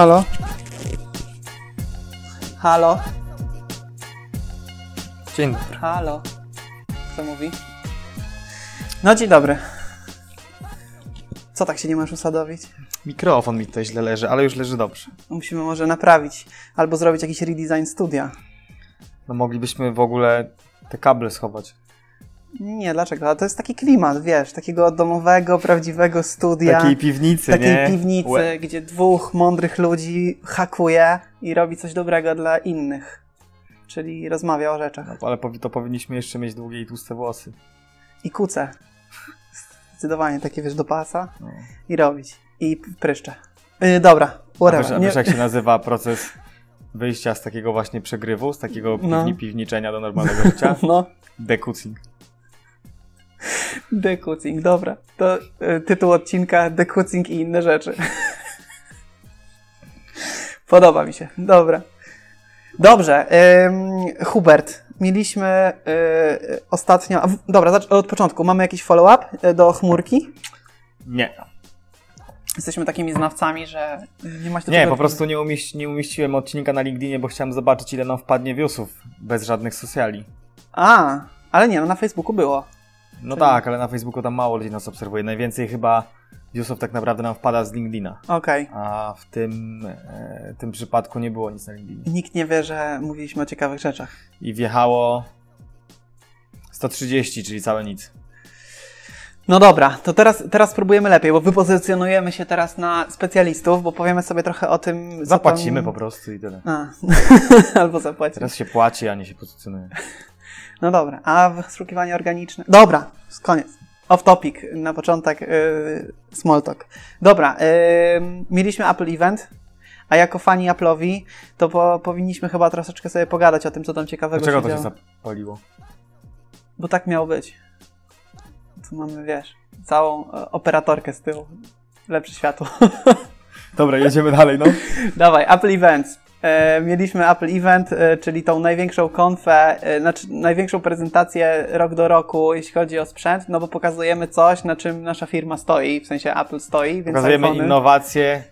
Halo? Halo? Dzień dobry. Halo? Kto mówi? No dzień dobry. Co tak się nie masz usadowić? Mikrofon mi tutaj źle leży, ale już leży dobrze. Musimy może naprawić. Albo zrobić jakiś redesign studia. No moglibyśmy w ogóle te kable schować. Nie, dlaczego? Ale to jest taki klimat, wiesz, takiego domowego, prawdziwego studia. Takiej piwnicy, takiej nie? piwnicy, Łe- gdzie dwóch mądrych ludzi hakuje i robi coś dobrego dla innych. Czyli rozmawia o rzeczach. No, ale to powinniśmy jeszcze mieć długie i tłuste włosy. I kuce. Zdecydowanie takie, wiesz, do pasa. No. I robić. I pryszcze. Yy, dobra, A wiesz, whatever. a wiesz jak się nazywa proces wyjścia z takiego właśnie przegrywu, z takiego No. piwni piwniczenia do normalnego życia? No, Dekucing. dekucing, dobra. To y, tytuł odcinka Dekucing i inne rzeczy. Podoba mi się, dobra. Dobrze, ym, Hubert, mieliśmy y, ostatnio... A, w, dobra, od początku. Mamy jakiś follow-up y, do chmurki? Nie. Jesteśmy takimi znawcami, że nie do Nie, po prostu nie, umieści, nie umieściłem odcinka na LinkedInie, bo chciałem zobaczyć ile nam wpadnie viewsów bez żadnych socjali. A, ale nie, no na Facebooku było. No Czyli- tak, ale na Facebooku tam mało ludzi nas obserwuje. Najwięcej chyba viewsów tak naprawdę nam wpada z LinkedIna. Okej. A w tym, e, tym przypadku nie było nic na LinkedInie. Nikt nie wie, że mówiliśmy o ciekawych rzeczach. I wjechało 130, czyli całe nic. No dobra, to teraz, teraz spróbujemy lepiej, bo wypozycjonujemy się teraz na specjalistów, bo powiemy sobie trochę o tym. Zapłacimy tam... po prostu i tyle. A, albo zapłacimy. Teraz się płaci, a nie się pozycjonuje. No dobra, a wyszukiwanie organiczne. Dobra, koniec. Off topic, na początek yy, small talk. Dobra, yy, mieliśmy Apple Event, a jako fani Apple'owi, to po, powinniśmy chyba troszeczkę sobie pogadać o tym, co tam ciekawego Dlaczego to się się działo. zapaliło? Bo tak miało być. Tu mamy, wiesz, całą e, operatorkę z tyłu. Lepsze światło. Dobra, jedziemy dalej, no. Dawaj, Apple Events. E, mieliśmy Apple Event, e, czyli tą największą konfę, e, znaczy największą prezentację rok do roku, jeśli chodzi o sprzęt, no bo pokazujemy coś, na czym nasza firma stoi, w sensie Apple stoi, więc Pokazujemy iPhony- innowacje,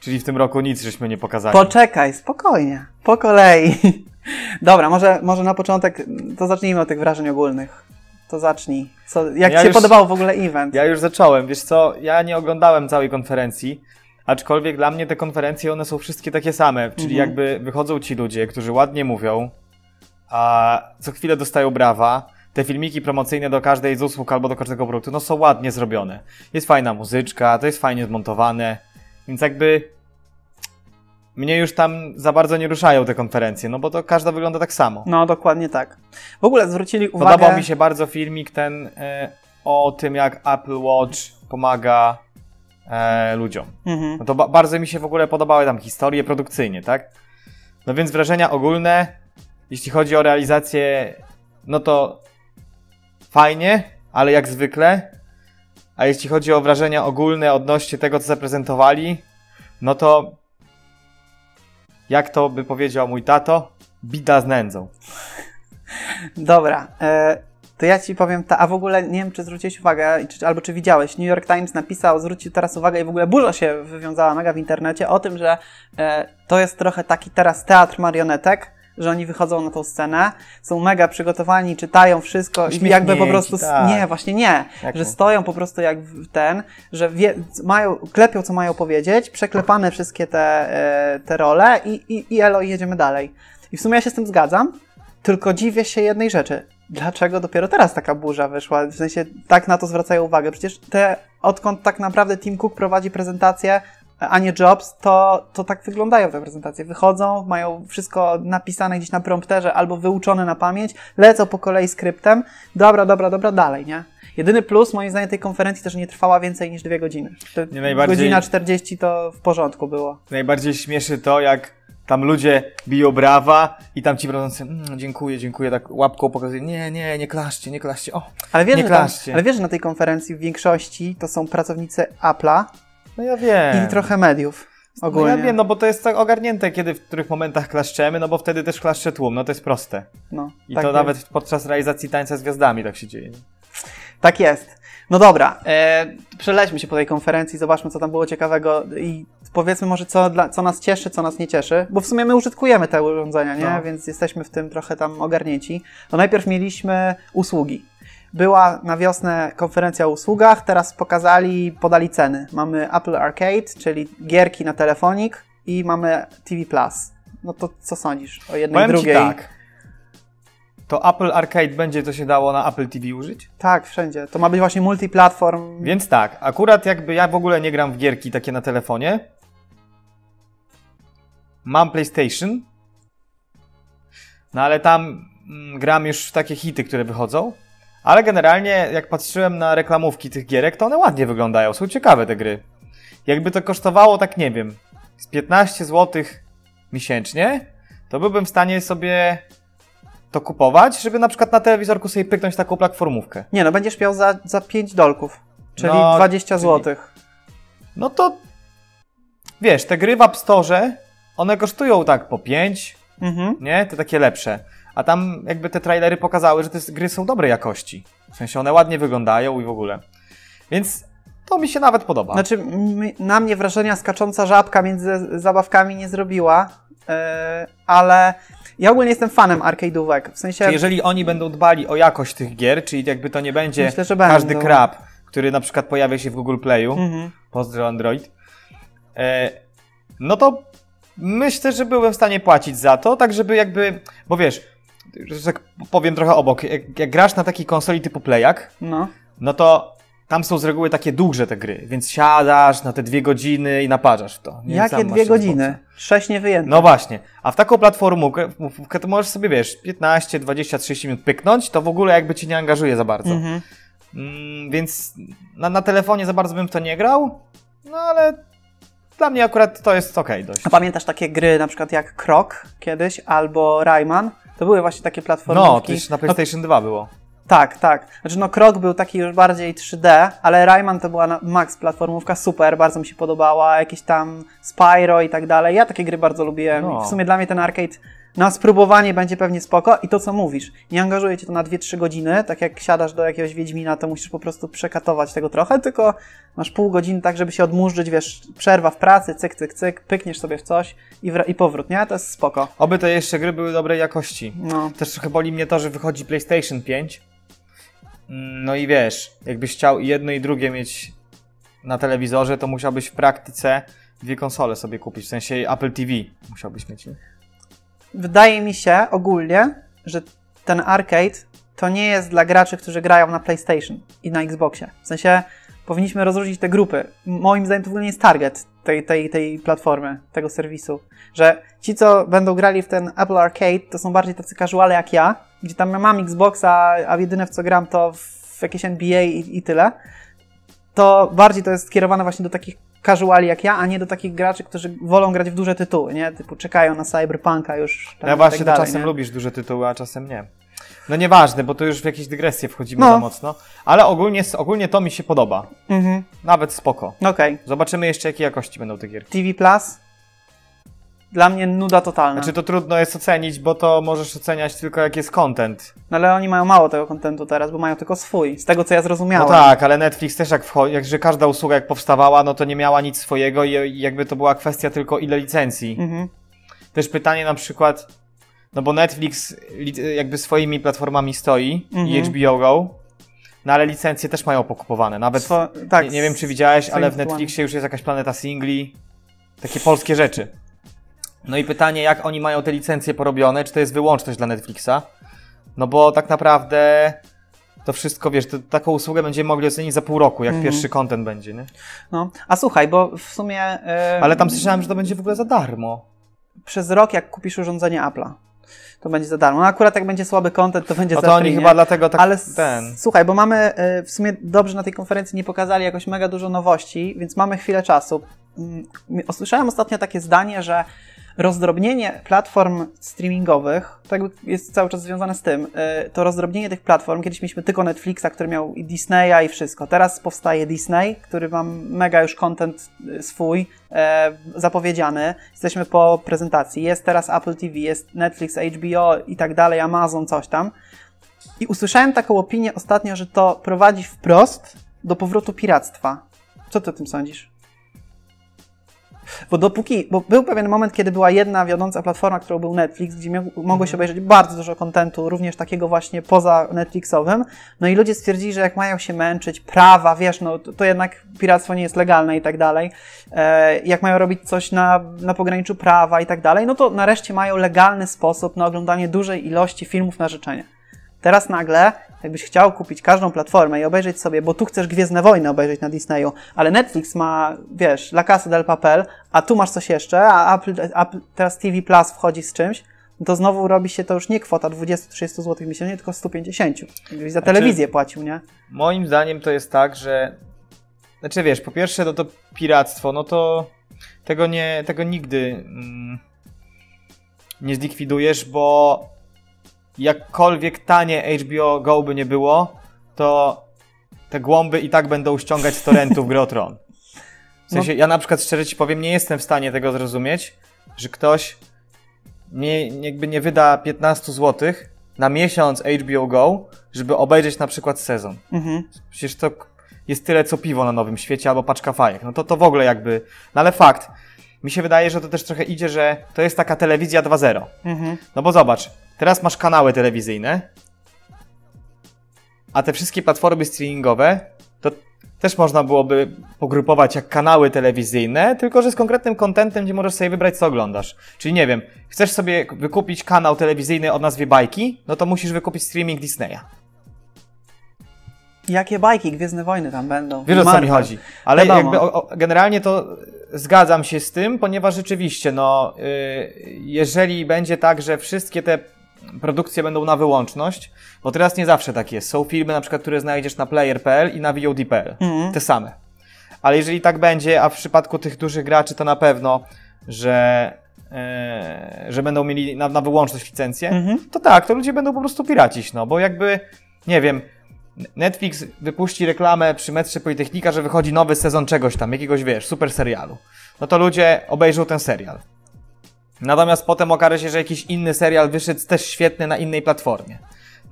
czyli w tym roku nic żeśmy nie pokazali. Poczekaj, spokojnie, po kolei. Dobra, może, może na początek to zacznijmy od tych wrażeń ogólnych. To zacznij. Co, jak Ja Ci się już- podobało w ogóle event? Ja już zacząłem, wiesz co, ja nie oglądałem całej konferencji, aczkolwiek dla mnie te konferencje, one są wszystkie takie same, czyli Mhm. jakby wychodzą ci ludzie, którzy ładnie mówią, a co chwilę dostają brawa, te filmiki promocyjne do każdej z usług albo do każdego produktu, no są ładnie zrobione. Jest fajna muzyczka, to jest fajnie zmontowane, więc jakby mnie już tam za bardzo nie ruszają te konferencje, no bo to każda wygląda tak samo. No, dokładnie tak. W ogóle zwrócili uwagę... Podobał mi się bardzo filmik ten e, o tym, jak Apple Watch pomaga e, ludziom. Mhm. No to ba- bardzo mi się w ogóle podobały tam historie produkcyjnie, tak? No więc wrażenia ogólne, jeśli chodzi o realizację, no to fajnie, ale jak zwykle. A jeśli chodzi o wrażenia ogólne odnośnie tego, co zaprezentowali, no to jak to by powiedział mój tato, bida z nędzą. Dobra, e, to ja ci powiem, ta, a w ogóle nie wiem, czy zwróciłeś uwagę, czy, albo czy widziałeś, New York Times napisał, zwrócił teraz uwagę i w ogóle burza się wywiązała mega w internecie o tym, że e, to jest trochę taki teraz teatr marionetek, że oni wychodzą na tą scenę, są mega przygotowani, czytają wszystko i jakby po prostu, tak. nie, właśnie nie, Jak że to? stoją po prostu jak ten, że wie, mają, klepią co mają powiedzieć, przeklepane wszystkie te, e, te role i, i, i elo, i jedziemy dalej. I w sumie ja się z tym zgadzam, tylko dziwię się jednej rzeczy. Dlaczego dopiero teraz taka burza wyszła? W sensie tak na to zwracają uwagę. Przecież te, odkąd tak naprawdę Tim Cook prowadzi prezentację, a nie Jobs, to, to tak wyglądają te prezentacje. Wychodzą, mają wszystko napisane gdzieś na prompterze albo wyuczone na pamięć, lecą po kolei skryptem. Dobra, dobra, dobra, dalej, nie? Jedyny plus moim zdaniem tej konferencji to, że nie trwała więcej niż dwie godziny. Te Nie najbardziej- Godzina 40 to w porządku było. Najbardziej śmieszy to, jak tam ludzie biją brawa i tam ci prowadzący, mm, dziękuję, dziękuję, tak łapką pokazują, nie, nie, nie klaszcie, nie klaszcie, o, Ale wiesz, Nie że tam, klaszcie. ale wiesz, że na tej konferencji w większości to są pracownicy Apple'a no ja wiem. i trochę mediów ogólnie. No ja wiem, no bo to jest tak ogarnięte, kiedy w których momentach klaszczemy, no bo wtedy też klaszcze tłum, no to jest proste. No, I tak to jest. nawet podczas realizacji tańca z gwiazdami tak się dzieje. Tak jest. No dobra, e, się po tej konferencji, zobaczmy, co tam było ciekawego i powiedzmy może co, dla, co nas cieszy, co nas nie cieszy, bo w sumie my użytkujemy te urządzenia, nie? No. Więc jesteśmy w tym trochę tam ogarnięci. No najpierw mieliśmy usługi. Była na wiosnę konferencja o usługach, teraz pokazali, podali ceny. Mamy Apple Arcade, czyli gierki na telefonik i mamy TV Plus. No to co sądzisz o jednej Powiem drugiej? tak. To Apple Arcade będzie to się dało na Apple TV użyć? Tak, wszędzie. To ma być właśnie multiplatform. Więc tak, akurat jakby ja w ogóle nie gram w gierki takie na telefonie. Mam PlayStation. No ale tam mm, gram już w takie hity, które wychodzą. Ale generalnie, jak patrzyłem na reklamówki tych gierek, to one ładnie wyglądają. Są ciekawe te gry. Jakby to kosztowało, tak nie wiem, z 15 zł miesięcznie, to byłbym w stanie sobie to kupować, żeby na przykład na telewizorku sobie pyknąć taką platformówkę. Nie no, będziesz miał za, za 5 dolków, czyli No, 20 czyli- zł. No to wiesz, te gry w App Store, one kosztują tak po 5, Mhm. nie? Te takie lepsze. A tam jakby te trailery pokazały, że te gry są dobrej jakości. W sensie one ładnie wyglądają i w ogóle. Więc to mi się nawet podoba. Znaczy, na mnie wrażenia skacząca żabka między zabawkami nie zrobiła, yy, ale ja ogólnie jestem fanem arcade'ówek. W sensie, Czyli jeżeli oni będą dbali o jakość tych gier, czyli jakby to nie będzie Myślę, każdy będą. krab, który na przykład pojawia się w Google Playu, Mhm. pozdro Android, e, no to myślę, że byłem w stanie płacić za to, tak żeby jakby, bo wiesz, że tak powiem trochę obok, jak, jak grasz na takiej konsoli typu Playak, no. no to tam są z reguły takie dłuższe te gry, więc siadasz na te dwie godziny i naparzasz w to. Nie? Jakie dwie godziny? Sześć niewyjęte. No właśnie, a w taką platformówkę mówkę to możesz sobie, wiesz, 15, 20, 30 minut pyknąć, to w ogóle jakby ci nie angażuje za bardzo. Mhm. Mm, więc na, na telefonie za bardzo bym w to nie grał, no ale dla mnie akurat to jest okej dość. A pamiętasz takie gry na przykład jak Krok kiedyś albo Rayman? To były właśnie takie platformówki. No, już na PlayStation 2 było. Tak, tak. Znaczy, no, Krok był taki już bardziej 3D, ale Rayman to była na max platformówka, super, bardzo mi się podobała. Jakieś tam Spyro i tak dalej. Ja takie gry bardzo lubiłem. No. W sumie dla mnie ten arcade na spróbowanie będzie pewnie spoko. I to, co mówisz, nie angażuje cię to na 2-3 godziny, tak jak siadasz do jakiegoś Wiedźmina, to musisz po prostu przekatować tego trochę, tylko masz pół godziny tak, żeby się odmurzyć, wiesz, przerwa w pracy, cyk, cyk, cyk, pykniesz sobie w coś i, wra- i powrót, nie? To jest spoko. Oby te jeszcze gry były dobrej jakości. No. Też trochę boli mnie to, że wychodzi PlayStation 5. Mm, No i wiesz, jakbyś chciał jedno i drugie mieć na telewizorze, to musiałbyś w praktyce dwie konsole sobie kupić. W sensie Apple TV musiałbyś mieć. Wydaje mi się ogólnie, że ten arcade to nie jest dla graczy, którzy grają na PlayStation i na Xboxie. W sensie powinniśmy rozróżnić te grupy. Moim zdaniem to w ogóle nie jest target tej, tej, tej platformy, tego serwisu. Że ci, co będą grali w ten Apple Arcade, to są bardziej tacy casuale jak ja, gdzie tam ja mam Xboxa, a jedyne w co gram to w jakieś NBA i, i tyle. To bardziej to jest skierowane właśnie do takich casuali jak ja, a nie do takich graczy, którzy wolą grać w duże tytuły, nie? Typu czekają na Cyberpunka już. tam Ja i właśnie tak dalej, czasem nie? lubisz duże tytuły, a czasem nie. No nieważne, bo to już w jakieś dygresje wchodzimy No. za mocno. Ale ogólnie, ogólnie to mi się podoba. Mhm. Nawet spoko. Okej. Zobaczymy jeszcze, jakiej jakości będą te gierki. TV Plus? Dla mnie nuda totalna. Znaczy to trudno jest ocenić, bo to możesz oceniać tylko jak jest content. No ale oni mają mało tego kontentu teraz, bo mają tylko swój, z tego co ja No zrozumiałem. tak, ale Netflix też jak wchodzi, jak, że każda usługa jak powstawała, no to nie miała nic swojego i, i jakby to była kwestia tylko ile licencji. Mhm. Też pytanie na przykład, no bo Netflix li, jakby swoimi platformami stoi i Mhm. HBO Go, no ale licencje też mają pokupowane. Nawet Swo- tak, nie, nie wiem, czy widziałeś, ale w. Netflixie już jest jakaś planeta singli. Takie polskie rzeczy. No i pytanie, jak oni mają te licencje porobione, czy to jest wyłączność dla Netflixa? No bo tak naprawdę to wszystko, wiesz, to, taką usługę będziemy mogli ocenić za pół roku, jak Mhm. pierwszy content będzie, nie? No. A słuchaj, bo w sumie e, Ale tam słyszałem, że to będzie w ogóle za darmo. przez rok jak kupisz urządzenie Apple'a, to będzie za darmo. No akurat jak będzie słaby content, to będzie No za to oni chyba dlatego tak Ale ten. słuchaj, bo mamy e, w sumie dobrze na tej konferencji nie pokazali jakoś mega dużo nowości, więc mamy chwilę czasu. Mm, Usłyszałem ostatnio takie zdanie, że rozdrobnienie platform streamingowych, jakby jest cały czas związane z tym, e, to rozdrobnienie tych platform, kiedyś mieliśmy tylko Netflixa, który miał i Disneya i wszystko. Teraz powstaje Disney, który ma mega już content e, swój, e, zapowiedziany. Jesteśmy po prezentacji. Jest teraz Apple TV, jest Netflix, HBO i tak dalej, Amazon, coś tam. I usłyszałem taką opinię ostatnio, że to prowadzi wprost do powrotu piractwa. Co ty o tym sądzisz? Bo dopóki, bo był pewien moment, kiedy była jedna wiodąca platforma, którą był Netflix, gdzie miał, się obejrzeć bardzo dużo kontentu, również takiego właśnie poza Netflixowym. No i ludzie stwierdzili, że jak mają się męczyć, prawa, wiesz, no to, to jednak piractwo nie jest legalne i tak dalej. E, jak mają robić coś na, na pograniczu prawa i tak dalej, no to nareszcie mają legalny sposób na oglądanie dużej ilości filmów na życzenie. Teraz nagle, jakbyś chciał kupić każdą platformę i obejrzeć sobie, bo tu chcesz Gwiezdne Wojny obejrzeć na Disneyu, ale Netflix ma, wiesz, La Casa del Papel, a tu masz coś jeszcze, a Apple, Apple teraz TV Plus wchodzi z czymś, to znowu robi się to już nie kwota 20-30 zł miesięcznie, tylko 150. Jakbyś za telewizję płacił, nie? Moim zdaniem to jest tak, że. Znaczy wiesz, po pierwsze, no to piractwo, no to tego nie, tego nigdy mm, nie zlikwidujesz, bo jakkolwiek tanie HBO Go by nie było, to te głąby i tak będą ściągać z torrentów gry o Tron. W sensie, ja na przykład szczerze ci powiem, nie jestem w stanie tego zrozumieć, że ktoś nie, jakby nie wyda 15 zł na miesiąc HBO Go, żeby obejrzeć na przykład sezon. Mhm. Przecież to jest tyle co piwo na Nowym Świecie albo paczka fajek. No to to w ogóle jakby... No ale fakt. Mi się wydaje, że to też trochę idzie, że to jest taka telewizja 2.0. Mhm. No bo zobacz, teraz masz kanały telewizyjne, a te wszystkie platformy streamingowe, to też można byłoby pogrupować jak kanały telewizyjne, tylko że z konkretnym kontentem, gdzie możesz sobie wybrać, co oglądasz. Czyli nie wiem, chcesz sobie wykupić kanał telewizyjny o nazwie Bajki, no to musisz wykupić streaming Disneya. Jakie bajki, Gwiezdne Wojny tam będą. Wiesz o co mi chodzi. Ale Wiadomo. jakby o, o, generalnie to zgadzam się z tym, ponieważ rzeczywiście, no, y, jeżeli będzie tak, że wszystkie te produkcje będą na wyłączność, bo teraz nie zawsze tak jest. Są filmy na przykład, które znajdziesz na player.pl i na VOD.pl. Mhm. Te same. Ale jeżeli tak będzie, a w przypadku tych dużych graczy to na pewno, że, e, że będą mieli na, na wyłączność licencję, Mhm. to tak, to ludzie będą po prostu piracić, no bo jakby, nie wiem, Netflix wypuści reklamę przy metrze Politechnika, że wychodzi nowy sezon czegoś tam, jakiegoś, wiesz, super serialu. No to ludzie obejrzą ten serial. Natomiast potem okaże się, że jakiś inny serial wyszedł też świetny na innej platformie.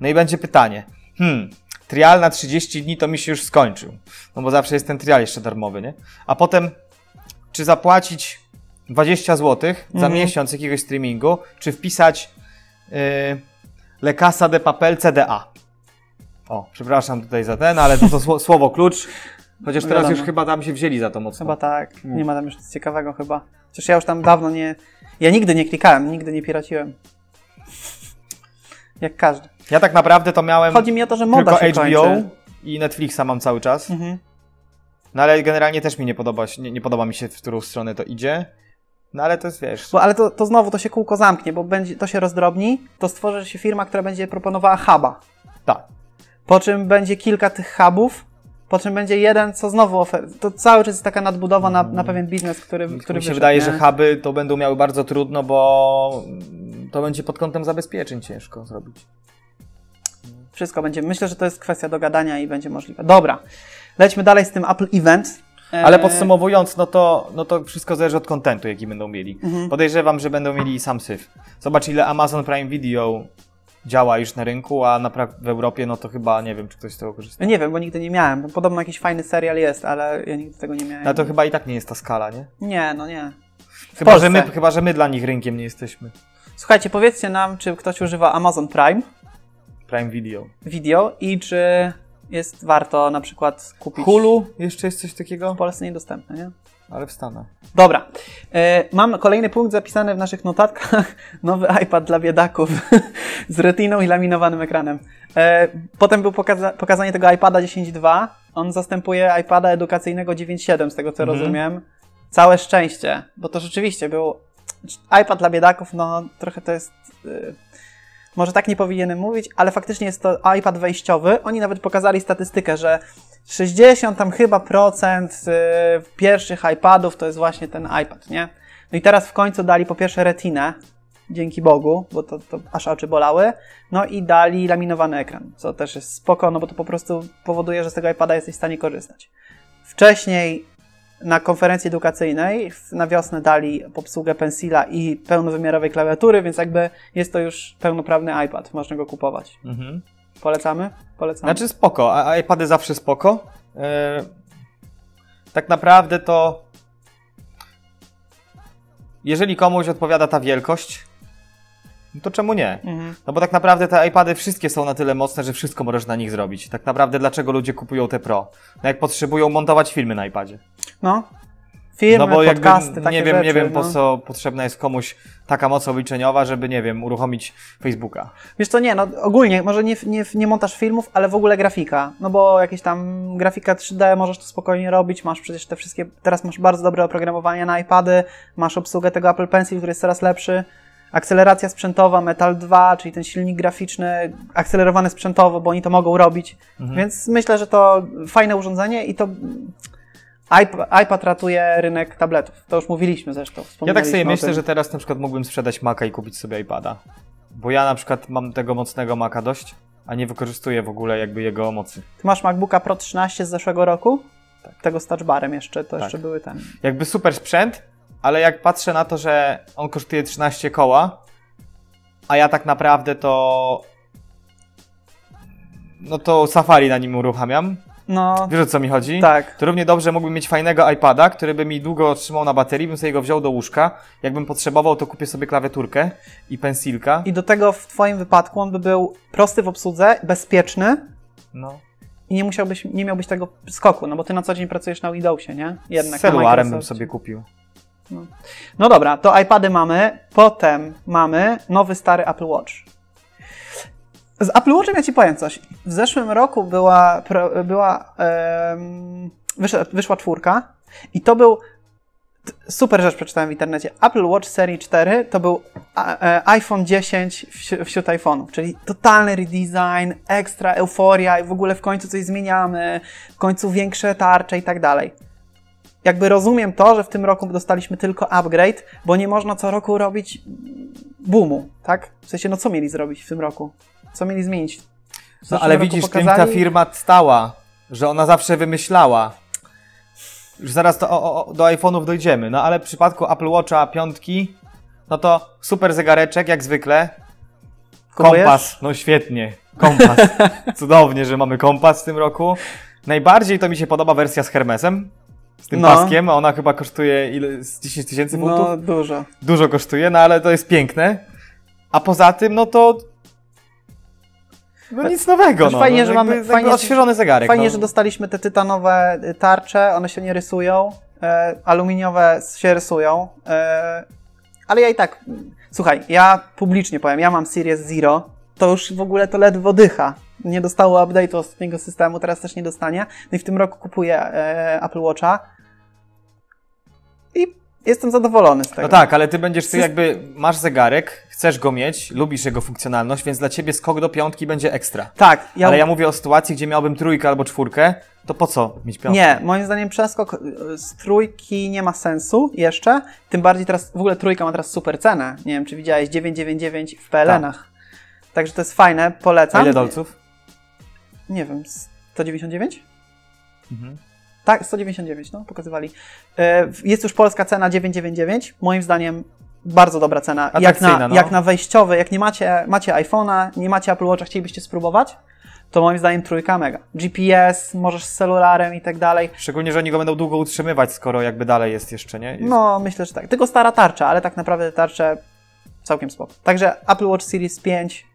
No i będzie pytanie, hmm, trial na 30 dni to mi się już skończył. No bo zawsze jest ten trial jeszcze darmowy, nie? A potem, czy zapłacić 20 zł za Mhm. miesiąc jakiegoś streamingu, czy wpisać yy, Le Casa de Papel CDA. O, przepraszam tutaj za ten, ale to, to sło- słowo klucz. Chociaż teraz Wiadomo. już chyba tam się wzięli za to mocno. Chyba tak. Nie ma tam już nic ciekawego chyba. Chociaż ja już tam dawno nie... Ja nigdy nie klikałem, nigdy nie piraciłem. Jak każdy. Ja tak naprawdę to miałem Chodzi mi o to, że moda tylko HBO kończy. i Netflixa mam cały czas. Mhm. No ale generalnie też mi nie podoba, się- nie, nie podoba mi się, w którą stronę to idzie. No ale to jest, wiesz... Bo, ale to, to znowu to się kółko zamknie, bo będzie, to się rozdrobni, to stworzy się firma, która będzie proponowała huba. Tak. Po czym będzie kilka tych hubów, po czym będzie jeden, co znowu ofer... To cały czas jest taka nadbudowa na, na pewien biznes, który, który mi się wyszedł, wydaje, nie? że huby to będą miały bardzo trudno, bo to będzie pod kątem zabezpieczeń ciężko zrobić. Wszystko będzie. Myślę, że to jest kwestia dogadania i będzie możliwe. Dobra, lećmy dalej z tym Apple Event. E, Ale podsumowując, no to, no to wszystko zależy od kontentu, jaki będą mieli. Mhm. Podejrzewam, że będą mieli sam syf. Zobacz, ile Amazon Prime Video działa już na rynku, a na w Europie, no to chyba nie wiem, czy ktoś z tego korzysta. Ja nie wiem, bo nigdy nie miałem. Podobno jakiś fajny serial jest, ale ja nigdy tego nie miałem. No to chyba i tak nie jest ta skala, nie? Nie, no nie. Chyba że, my, chyba, że my dla nich rynkiem nie jesteśmy. Słuchajcie, powiedzcie nam, czy ktoś używa Amazon Prime Prime Video. Video i czy jest warto na przykład kupić. Hulu? Jeszcze jest coś takiego? W Polsce niedostępne, nie? Ale w Stanach. Dobra. E, mam kolejny punkt zapisany w naszych notatkach. Nowy iPad dla biedaków z retiną i laminowanym ekranem. E, potem był pokaza pokazanie tego iPada 10.2. On zastępuje iPada edukacyjnego 9.7, z tego co Mhm. rozumiem. Całe szczęście, bo to rzeczywiście był iPad dla biedaków, no trochę to jest... może tak nie powinienem mówić, ale faktycznie jest to iPad wejściowy. Oni nawet pokazali statystykę, że 60 tam chyba procent y, pierwszych iPadów to jest właśnie ten iPad, nie? No i teraz w końcu dali po pierwsze retinę, dzięki Bogu, bo to, to aż oczy bolały, no i dali laminowany ekran, co też jest spoko, no bo to po prostu powoduje, że z tego iPada jesteś w stanie korzystać. Wcześniej na konferencji edukacyjnej na wiosnę dali obsługę pensila i pełnowymiarowej klawiatury, więc jakby jest to już pełnoprawny iPad, można go kupować. Mhm. Polecamy? Polecamy. Znaczy spoko, a a iPady zawsze spoko. E, tak naprawdę to jeżeli komuś odpowiada ta wielkość, no to czemu nie? Mhm. No bo tak naprawdę te iPady wszystkie są na tyle mocne, że wszystko możesz na nich zrobić. Tak naprawdę dlaczego ludzie kupują te Pro? No jak potrzebują montować filmy na iPadzie. No. Filmy, no bo jakby, podcasty, nie wiem, rzeczy, nie wiem no. po co potrzebna jest komuś taka moc obliczeniowa, żeby, nie wiem, uruchomić Facebooka. Wiesz co, nie, no ogólnie, może nie, nie, nie montaż filmów, ale w ogóle grafika. No bo jakieś tam grafika 3D możesz to spokojnie robić, masz przecież te wszystkie, teraz masz bardzo dobre oprogramowanie na iPady, masz obsługę tego Apple Pencil, który jest coraz lepszy, akceleracja sprzętowa, Metal 2, czyli ten silnik graficzny, akcelerowany sprzętowo, bo oni to mogą robić, Mhm. więc myślę, że to fajne urządzenie i to iP- iPad ratuje rynek tabletów. To już mówiliśmy zresztą. Ja tak sobie myślę, że teraz na przykład mógłbym sprzedać Maca i kupić sobie iPada. Bo ja na przykład mam tego mocnego Maca dość, a nie wykorzystuję w ogóle jakby jego mocy. Ty masz MacBooka Pro 13 z zeszłego roku? Tak. Tego z touchbarem jeszcze, to Tak. jeszcze były ten. Jakby super sprzęt, ale jak patrzę na to, że on kosztuje 13 koła, a ja tak naprawdę to... No to Safari na nim uruchamiam. No, Wiesz o co mi chodzi? tak. To równie dobrze mógłbym mieć fajnego iPada, który by mi długo trzymał na baterii, bym sobie go wziął do łóżka. Jakbym potrzebował, to kupię sobie klawiaturkę i pensilka. I do tego w Twoim wypadku on by był prosty w obsłudze, bezpieczny No. i nie musiałbyś, nie miałbyś tego skoku, no bo Ty na co dzień pracujesz na Windowsie, nie? Jednak Z na celularem bym sobie kupił. No dobra, to iPady mamy, potem mamy nowy, stary Apple Watch. Z Apple Watchem ja Ci powiem coś. W zeszłym roku była, była wyszła, czwórka i to był super rzecz przeczytałem w internecie. Apple Watch serii 4 to był e, iPhone 10 wsi- wśród iPhone'ów, czyli totalny redesign, ekstra euforia i w ogóle w końcu coś zmieniamy, w końcu większe tarcze i tak dalej jakby rozumiem to, że w tym roku dostaliśmy tylko upgrade, bo nie można co roku robić boomu, tak? W sensie, no co mieli zrobić w tym roku? Co mieli zmienić? W No ale widzisz, tym pokazali- ta firma stała, że ona zawsze wymyślała. Już zaraz to, o, o, do iPhone'ów dojdziemy, no ale w przypadku Apple Watcha piątki, no to super zegareczek, jak zwykle. Kupujesz? Kompas, no świetnie, kompas. Cudownie, że mamy kompas w tym roku. Najbardziej to mi się podoba wersja z Hermesem, z tym No. paskiem, ona chyba kosztuje ile, z 10 tysięcy funtów? No, dużo. Dużo kosztuje, no ale to jest piękne. A poza tym, no to... No nic nowego, Znaczy no. fajnie, no, że jakby- mamy- jakby fajnie, odświeżony zegarek. Fajnie, no. że dostaliśmy te tytanowe y, tarcze, one się nie rysują, e, aluminiowe się rysują, e, ale ja i tak, słuchaj, ja publicznie powiem, ja mam Series Zero, to już w ogóle to ledwo dycha. Nie dostało update'u ostatniego systemu, teraz też nie dostanie. No i w tym roku kupuję e, Apple Watcha i jestem zadowolony z tego. No tak, ale ty będziesz, ty jakby masz zegarek, chcesz go mieć, lubisz jego funkcjonalność, więc dla ciebie skok do piątki będzie ekstra. Tak, ja, Ale ja mówię o sytuacji, gdzie miałbym trójkę albo czwórkę, to po co mieć piątkę? Nie, moim zdaniem przeskok y, z trójki nie ma sensu jeszcze. Tym bardziej teraz, w ogóle trójka ma teraz super cenę. Nie wiem, czy widziałeś 999 w PLN-ach. Także to jest fajne, A polecam. ile dolców? Nie wiem, 199? Mhm. Tak, 199, no, pokazywali. E, Jest już polska cena 999. Moim zdaniem bardzo dobra cena. Jak na, no. jak na wejściowy, jak nie macie, macie iPhone'a, nie macie Apple Watcha, chcielibyście spróbować, to moim zdaniem trójka mega. GPS, możesz z celularem i tak dalej. Szczególnie, że oni go będą długo utrzymywać, skoro jakby dalej jest jeszcze, nie? Jest... No, myślę, że tak. Tylko stara tarcza, ale tak naprawdę tarcze całkiem spoko. Także Apple Watch Series 5 e,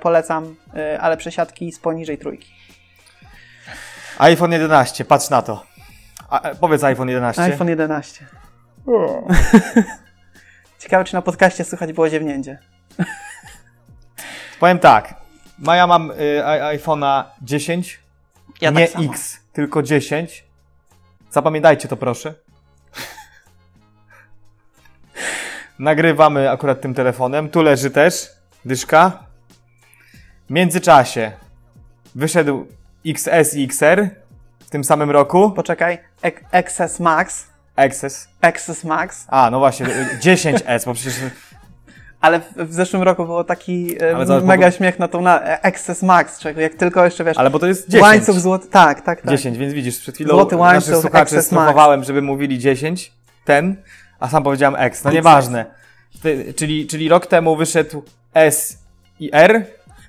polecam, e, ale przesiadki z poniżej trójki. iPhone 11, patrz na to. A, e, powiedz iPhone 11. iPhone 11. Ciekawe, czy na podcaście słychać było ziewnięcie. Powiem tak. Ma- Ja mam y, iPhone'a 10, Ja nie tak. X, tylko 10. Zapamiętajcie to proszę. Nagrywamy akurat tym telefonem. Tu leży też dyszka. W międzyczasie wyszedł XS i XR w tym samym roku. Poczekaj, Ex- XS Max. XS. XS Max. A, no właśnie, y, 10S, bo przecież Ale w, w zeszłym roku było taki e, Ale zobacz, mega śmiech na tą na e, XS Max, czego jak tylko jeszcze wiesz, Ale bo to jest 10. łańcuch złoty, tak, tak, tak. 10, więc widzisz, przed chwilą Złoty łańcuch, naszych słuchaczy Access Max. strofowałem, żeby mówili 10, ten, a sam powiedziałem X. No nieważne. Ty, czyli, czyli rok temu wyszedł S i R,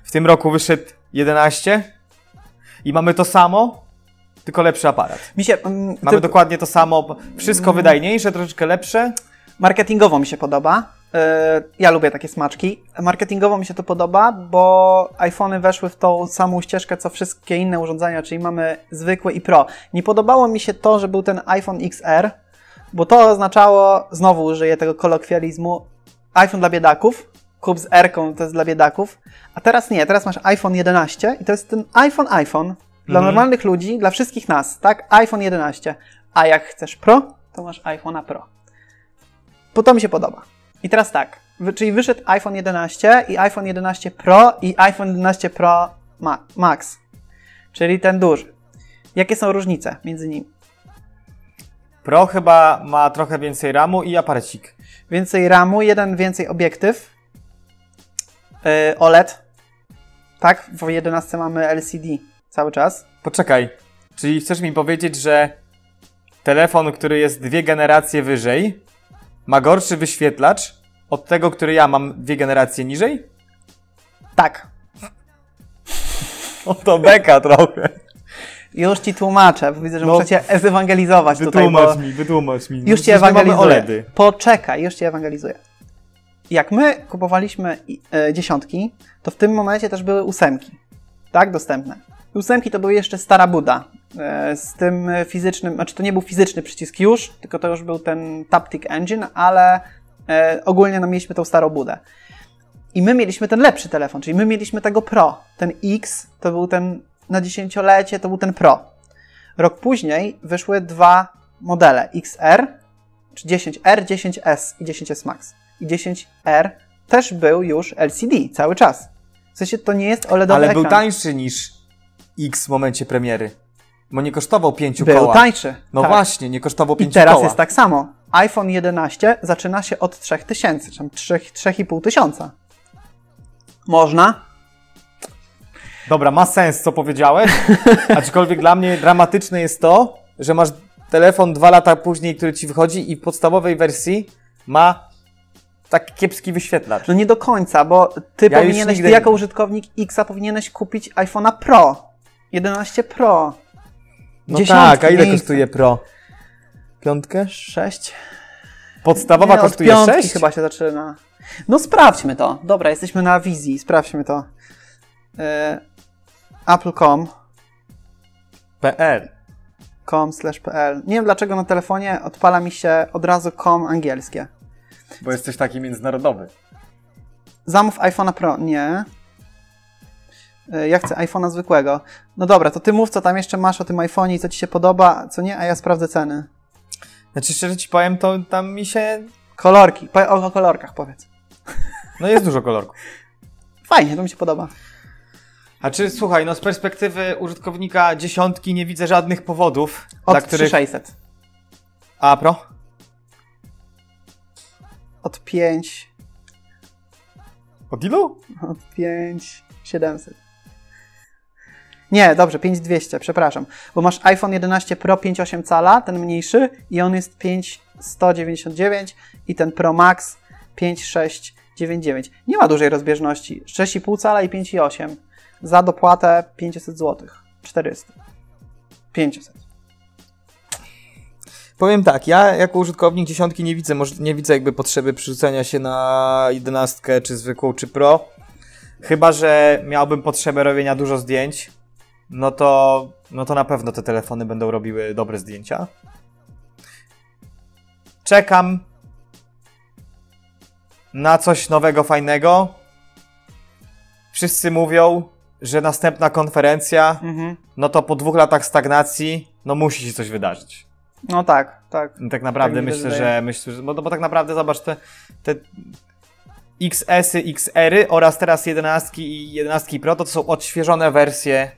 w tym roku wyszedł 11 i mamy to samo, tylko lepszy aparat. Mi się, mm, Mamy ty- dokładnie to samo, wszystko wydajniejsze, troszeczkę lepsze. Marketingowo mi się podoba. Yy, Ja lubię takie smaczki. Marketingowo mi się to podoba, bo iPhony weszły w tą samą ścieżkę co wszystkie inne urządzenia, czyli mamy zwykłe i Pro. Nie podobało mi się to, że był ten iPhone XR, bo to oznaczało, znowu użyję tego kolokwializmu, iPhone dla biedaków. Kup z R to jest dla biedaków. A teraz nie, teraz masz iPhone 11 i to jest ten iPhone iPhone dla Mhm. normalnych ludzi, dla wszystkich nas, tak? iPhone 11. A jak chcesz Pro, to masz iPhone'a Pro. Bo to mi się podoba. I teraz tak, czyli wyszedł iPhone 11 i iPhone 11 Pro i iPhone 11 Pro Ma- Max, czyli ten duży. Jakie są różnice między nimi? Pro chyba ma trochę więcej RAMu i aparacik. Więcej RAMu, jeden więcej obiektyw, yy, OLED, tak? W 11 mamy LCD cały czas. Poczekaj, czyli chcesz mi powiedzieć, że telefon, który jest dwie generacje wyżej, ma gorszy wyświetlacz od tego, który ja mam dwie generacje niżej? Tak, O to beka trochę. już ci tłumaczę, bo widzę, że No, muszę cię ewangelizować tutaj, bo... Wytłumacz mi, wytłumacz mi. No Już cię ewangelizuję. OLEDy. Poczekaj, już cię ewangelizuję. Jak my kupowaliśmy e, dziesiątki, to w tym momencie też były ósemki. Tak, dostępne. Ósemki to były jeszcze stara Buda. e, Z tym fizycznym, znaczy to nie był fizyczny przycisk już, tylko to już był ten Taptic Engine, ale e, ogólnie no, mieliśmy tą starą Budę. I my mieliśmy ten lepszy telefon, czyli my mieliśmy tego Pro. Ten X to był ten na dziesięciolecie, to był ten Pro. Rok później wyszły dwa modele XR, czy 10R, 10S i 10S Max. I 10R też był już LCD cały czas. W sensie to nie jest OLEDowy Ale ekran. był tańszy niż X w momencie premiery. Bo nie kosztował pięciu Był koła. tańszy. No tak. właśnie, nie kosztował I pięciu teraz koła. jest tak samo. iPhone 11 zaczyna się od 3000, czy tam 3 3,5 tysiąca. Można, Dobra, ma sens, co powiedziałeś, aczkolwiek dla mnie dramatyczne jest to, że masz telefon dwa lata później, który ci wychodzi i w podstawowej wersji ma tak kiepski wyświetlacz. No nie do końca, bo ty Ja powinieneś, nigdy- ty jako użytkownik Xa powinieneś kupić iPhone'a Pro. 11 Pro. No tak, a ile kosztuje Pro? Piątkę? 6? Podstawowa Nie, od kosztuje piątki 6? chyba się zaczyna. No sprawdźmy to. Dobra, jesteśmy na wizji, sprawdźmy to. E, Apple.com PL. com slash pl. Nie wiem dlaczego na telefonie odpala mi się od razu com angielskie. Bo jesteś taki międzynarodowy. Zamów iPhone'a Pro. Nie. E, Ja chcę iPhone'a zwykłego. No dobra, to ty mów, co tam jeszcze masz o tym iPhone'ie i co ci się podoba, co nie, a ja sprawdzę ceny. Znaczy szczerze ci powiem, to tam mi się... Kolorki. Po, o, o kolorkach powiedz. No jest dużo kolorków. Fajnie, to mi się podoba. A czy słuchaj, no z perspektywy użytkownika dziesiątki nie widzę żadnych powodów, Od dla których... 3600. A Pro? Od 5. Od ilu? Od 5700. Nie, dobrze, 5200, przepraszam. Bo masz iPhone 11 Pro 5,8 cala, ten mniejszy, i on jest 5199 i ten Pro Max 5699. Nie ma dużej rozbieżności. 6,5 cala i 5,8. Za dopłatę 500 zł. 400. 500. Powiem tak, ja jako użytkownik dziesiątki nie widzę, może, nie widzę jakby potrzeby przerzucenia się na jedenastkę, czy zwykłą, czy pro. Chyba, że miałbym potrzebę robienia dużo zdjęć, no to, no to na pewno te telefony będą robiły dobre zdjęcia. Czekam na coś nowego, fajnego. Wszyscy mówią, że następna konferencja, Mhm. no to po dwóch latach stagnacji, no musi się coś wydarzyć. No tak, tak. Tak naprawdę Tak myślę, wydaje. że myślę, że. Bo, bo tak naprawdę zobacz te, te XS-y, XR-y oraz teraz 11 i 11 Pro to są odświeżone wersje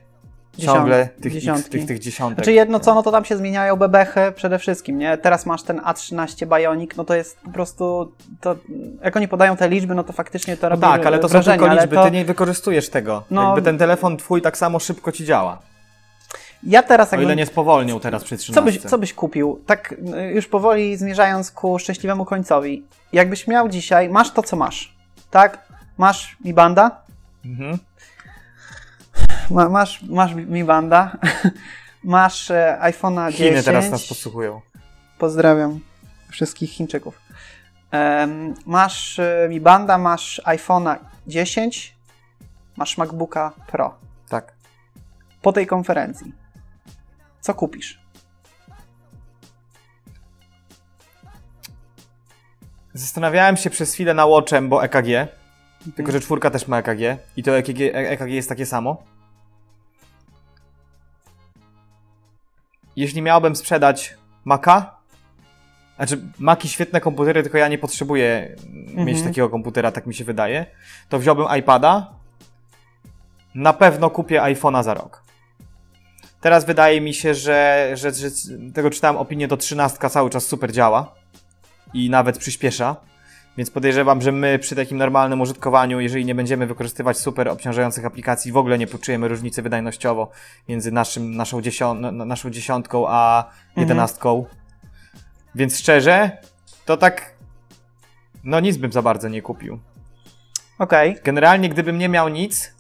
ciągle Dziesiąt- tych, X, dziesiątki. tych, tych dziesiątek. Znaczy jedno co, no to tam się zmieniają bebechy przede wszystkim, nie? Teraz masz ten A13 Bionic, no to jest po prostu, to, jak oni podają te liczby, no to faktycznie to No robi tak, ale to są wrażenie, tylko ale liczby, to, ty nie wykorzystujesz tego. No- Jakby ten telefon twój tak samo szybko ci działa. Ja teraz O ile nie spowolnił teraz przy 13. co, byś, co byś kupił? Tak y, już powoli zmierzając ku szczęśliwemu końcowi. Jakbyś miał dzisiaj, masz to co masz, tak? Masz Mi Banda, Mhm. ma, masz, masz Mi Banda, masz e, iPhone'a 10. Chiny teraz nas posłuchują. Pozdrawiam wszystkich Chińczyków. Masz y, Mi Banda, masz iPhone'a 10, masz MacBooka Pro. Tak. Po tej konferencji, co kupisz? Zastanawiałem się przez chwilę na Watchem, bo EKG. Tylko, że czwórka też ma EKG. I to EKG, EKG jest takie samo. Jeśli miałbym sprzedać Maca, znaczy Maki świetne komputery, tylko ja nie potrzebuję mieć Mhm. takiego komputera, tak mi się wydaje, to wziąłbym iPada. Na pewno kupię iPhone'a za rok. Teraz wydaje mi się, że, że, że tego czytałem opinię, to 13 cały czas super działa i nawet przyspiesza. Więc podejrzewam, że my przy takim normalnym użytkowaniu, jeżeli nie będziemy wykorzystywać super obciążających aplikacji, w ogóle nie poczujemy różnicy wydajnościowo między naszym, naszą, dziesią, naszą dziesiątką a jedenastką. Więc szczerze, to tak. No nic bym za bardzo nie kupił. Okej, Generalnie, gdybym nie miał nic,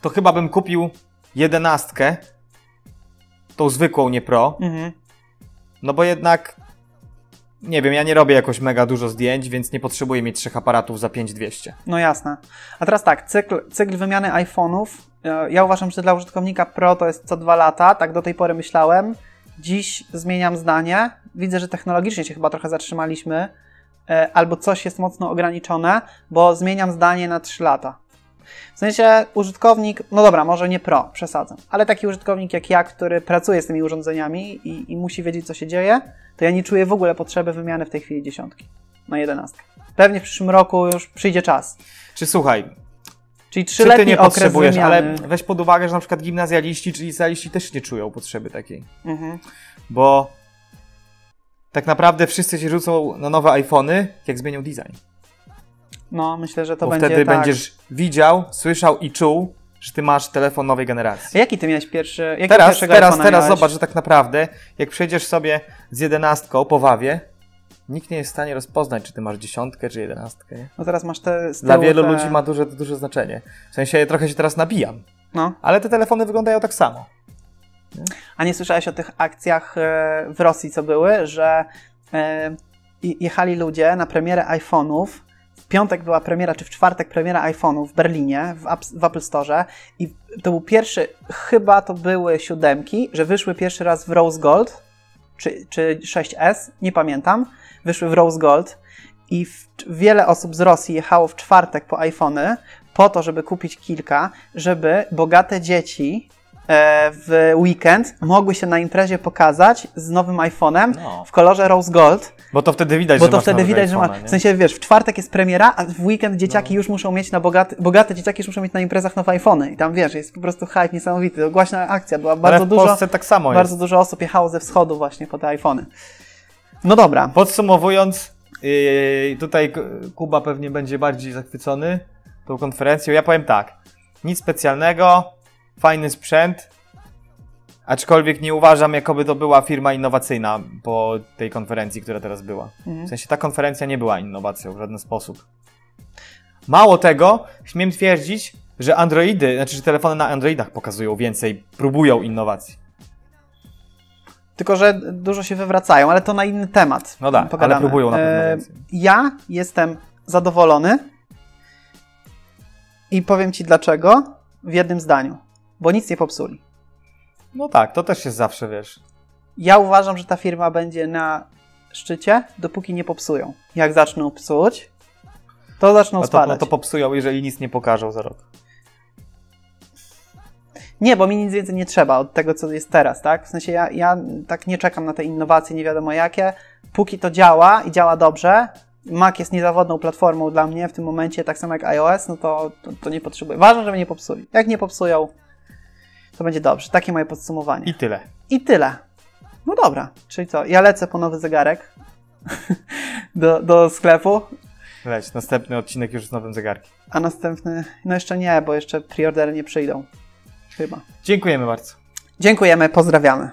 to chyba bym kupił jedenastkę, tą zwykłą, nie pro. mhm. No bo jednak, nie wiem, ja nie robię jakoś mega dużo zdjęć, więc nie potrzebuję mieć trzech aparatów za 5200. no jasne. A teraz tak, cykl, cykl wymiany iPhone'ów, e, ja uważam, że dla użytkownika Pro to jest co dwa lata, tak do tej pory myślałem. Dziś zmieniam zdanie, widzę, że technologicznie się chyba trochę zatrzymaliśmy, e, albo coś jest mocno ograniczone, bo zmieniam zdanie na 3 lata. W sensie użytkownik, no dobra, może nie pro, przesadzam, ale taki użytkownik jak ja, który pracuje z tymi urządzeniami i, i musi wiedzieć, co się dzieje, to ja nie czuję w ogóle potrzeby wymiany w tej chwili dziesiątki na jedenastkę. Pewnie w przyszłym roku już przyjdzie czas. Czy słuchaj, Czyli czy ty trzyletni nie okres potrzebujesz, wymiany. ale weź pod uwagę, że na przykład gimnazjaliści czy licealiści też nie czują potrzeby takiej. Mhm. Bo tak naprawdę wszyscy się rzucą na nowe iPhony, jak zmienią design. No, myślę, że to Bo będzie wtedy tak. będziesz widział, słyszał i czuł, że ty masz telefon nowej A generacji. jaki ty miałeś pierwszy? Teraz, teraz, teraz miałeś? zobacz, że tak naprawdę, jak przejdziesz sobie z jedenastką po wawie, nikt nie jest w stanie rozpoznać, czy ty masz dziesiątkę, czy jedenastkę. Nie? No teraz masz te Dla wielu te... ludzi ma duże, duże znaczenie. W sensie trochę się teraz nabijam, No. ale te telefony wyglądają tak samo. A nie słyszałeś o tych akcjach e, w Rosji, co były, że e, jechali ludzie na premierę iPhone'ów. W piątek była premiera, czy w czwartek premiera iPhone'ów w Berlinie, w, App, w Apple Store. I to był pierwszy, chyba to były siódemki, że wyszły pierwszy raz w Rose Gold, czy, czy 6S, nie pamiętam. Wyszły w Rose Gold. I w, wiele osób z Rosji jechało w czwartek po iPhony po to, żeby kupić kilka, żeby bogate dzieci w weekend mogły się na imprezie pokazać z nowym iPhone'em No. w kolorze Rose Gold, Bo to wtedy widać, bo że to masz wtedy widać, że ma. W sensie wiesz, w czwartek jest premiera, a w weekend dzieciaki No. już muszą mieć na bogate, bogate dzieciaki już muszą mieć na imprezach nowe iPhony. I tam wiesz, jest po prostu hype niesamowity. To Głośna akcja, była Ale bardzo w dużo. Polsce tak samo Bardzo jest. dużo osób jechało ze wschodu właśnie po te iPhony. No dobra. Podsumowując, yy, tutaj Kuba pewnie będzie bardziej zachwycony tą konferencją. Ja powiem tak, nic specjalnego, fajny sprzęt, aczkolwiek nie uważam, jakoby to była firma innowacyjna po tej konferencji, która teraz była. Mhm. W sensie ta konferencja nie była innowacją w żaden sposób. Mało tego, śmiem twierdzić, że Androidy, znaczy, że telefony na Androidach pokazują więcej, próbują innowacji. Tylko, że dużo się wywracają, ale to na inny temat. No tak, ale próbują na pewno E, więcej. Ja jestem zadowolony i powiem Ci dlaczego w jednym zdaniu. Bo nic nie popsuli. No tak, to też jest zawsze, wiesz, Ja uważam, że ta firma będzie na szczycie, dopóki nie popsują. Jak zaczną psuć, to zaczną No to, spadać. no to popsują, jeżeli nic nie pokażą za rok. Nie, bo mi nic więcej nie trzeba od tego, co jest teraz, tak? W sensie ja, ja tak nie czekam na te innowacje, nie wiadomo jakie. Póki to działa i działa dobrze, Mac jest niezawodną platformą dla mnie w tym momencie, tak samo jak iOS, no to, to, to nie potrzebuję. Ważne, żeby nie popsuli. Jak nie popsują, to będzie dobrze. Takie moje podsumowanie. I tyle. I tyle. No dobra, czyli co? Ja lecę po nowy zegarek do, do sklepu, Leć, następny odcinek już z nowym zegarkiem. a następny, no jeszcze nie, bo jeszcze preordery nie przyjdą. Chyba. Dziękujemy bardzo. Dziękujemy, pozdrawiamy.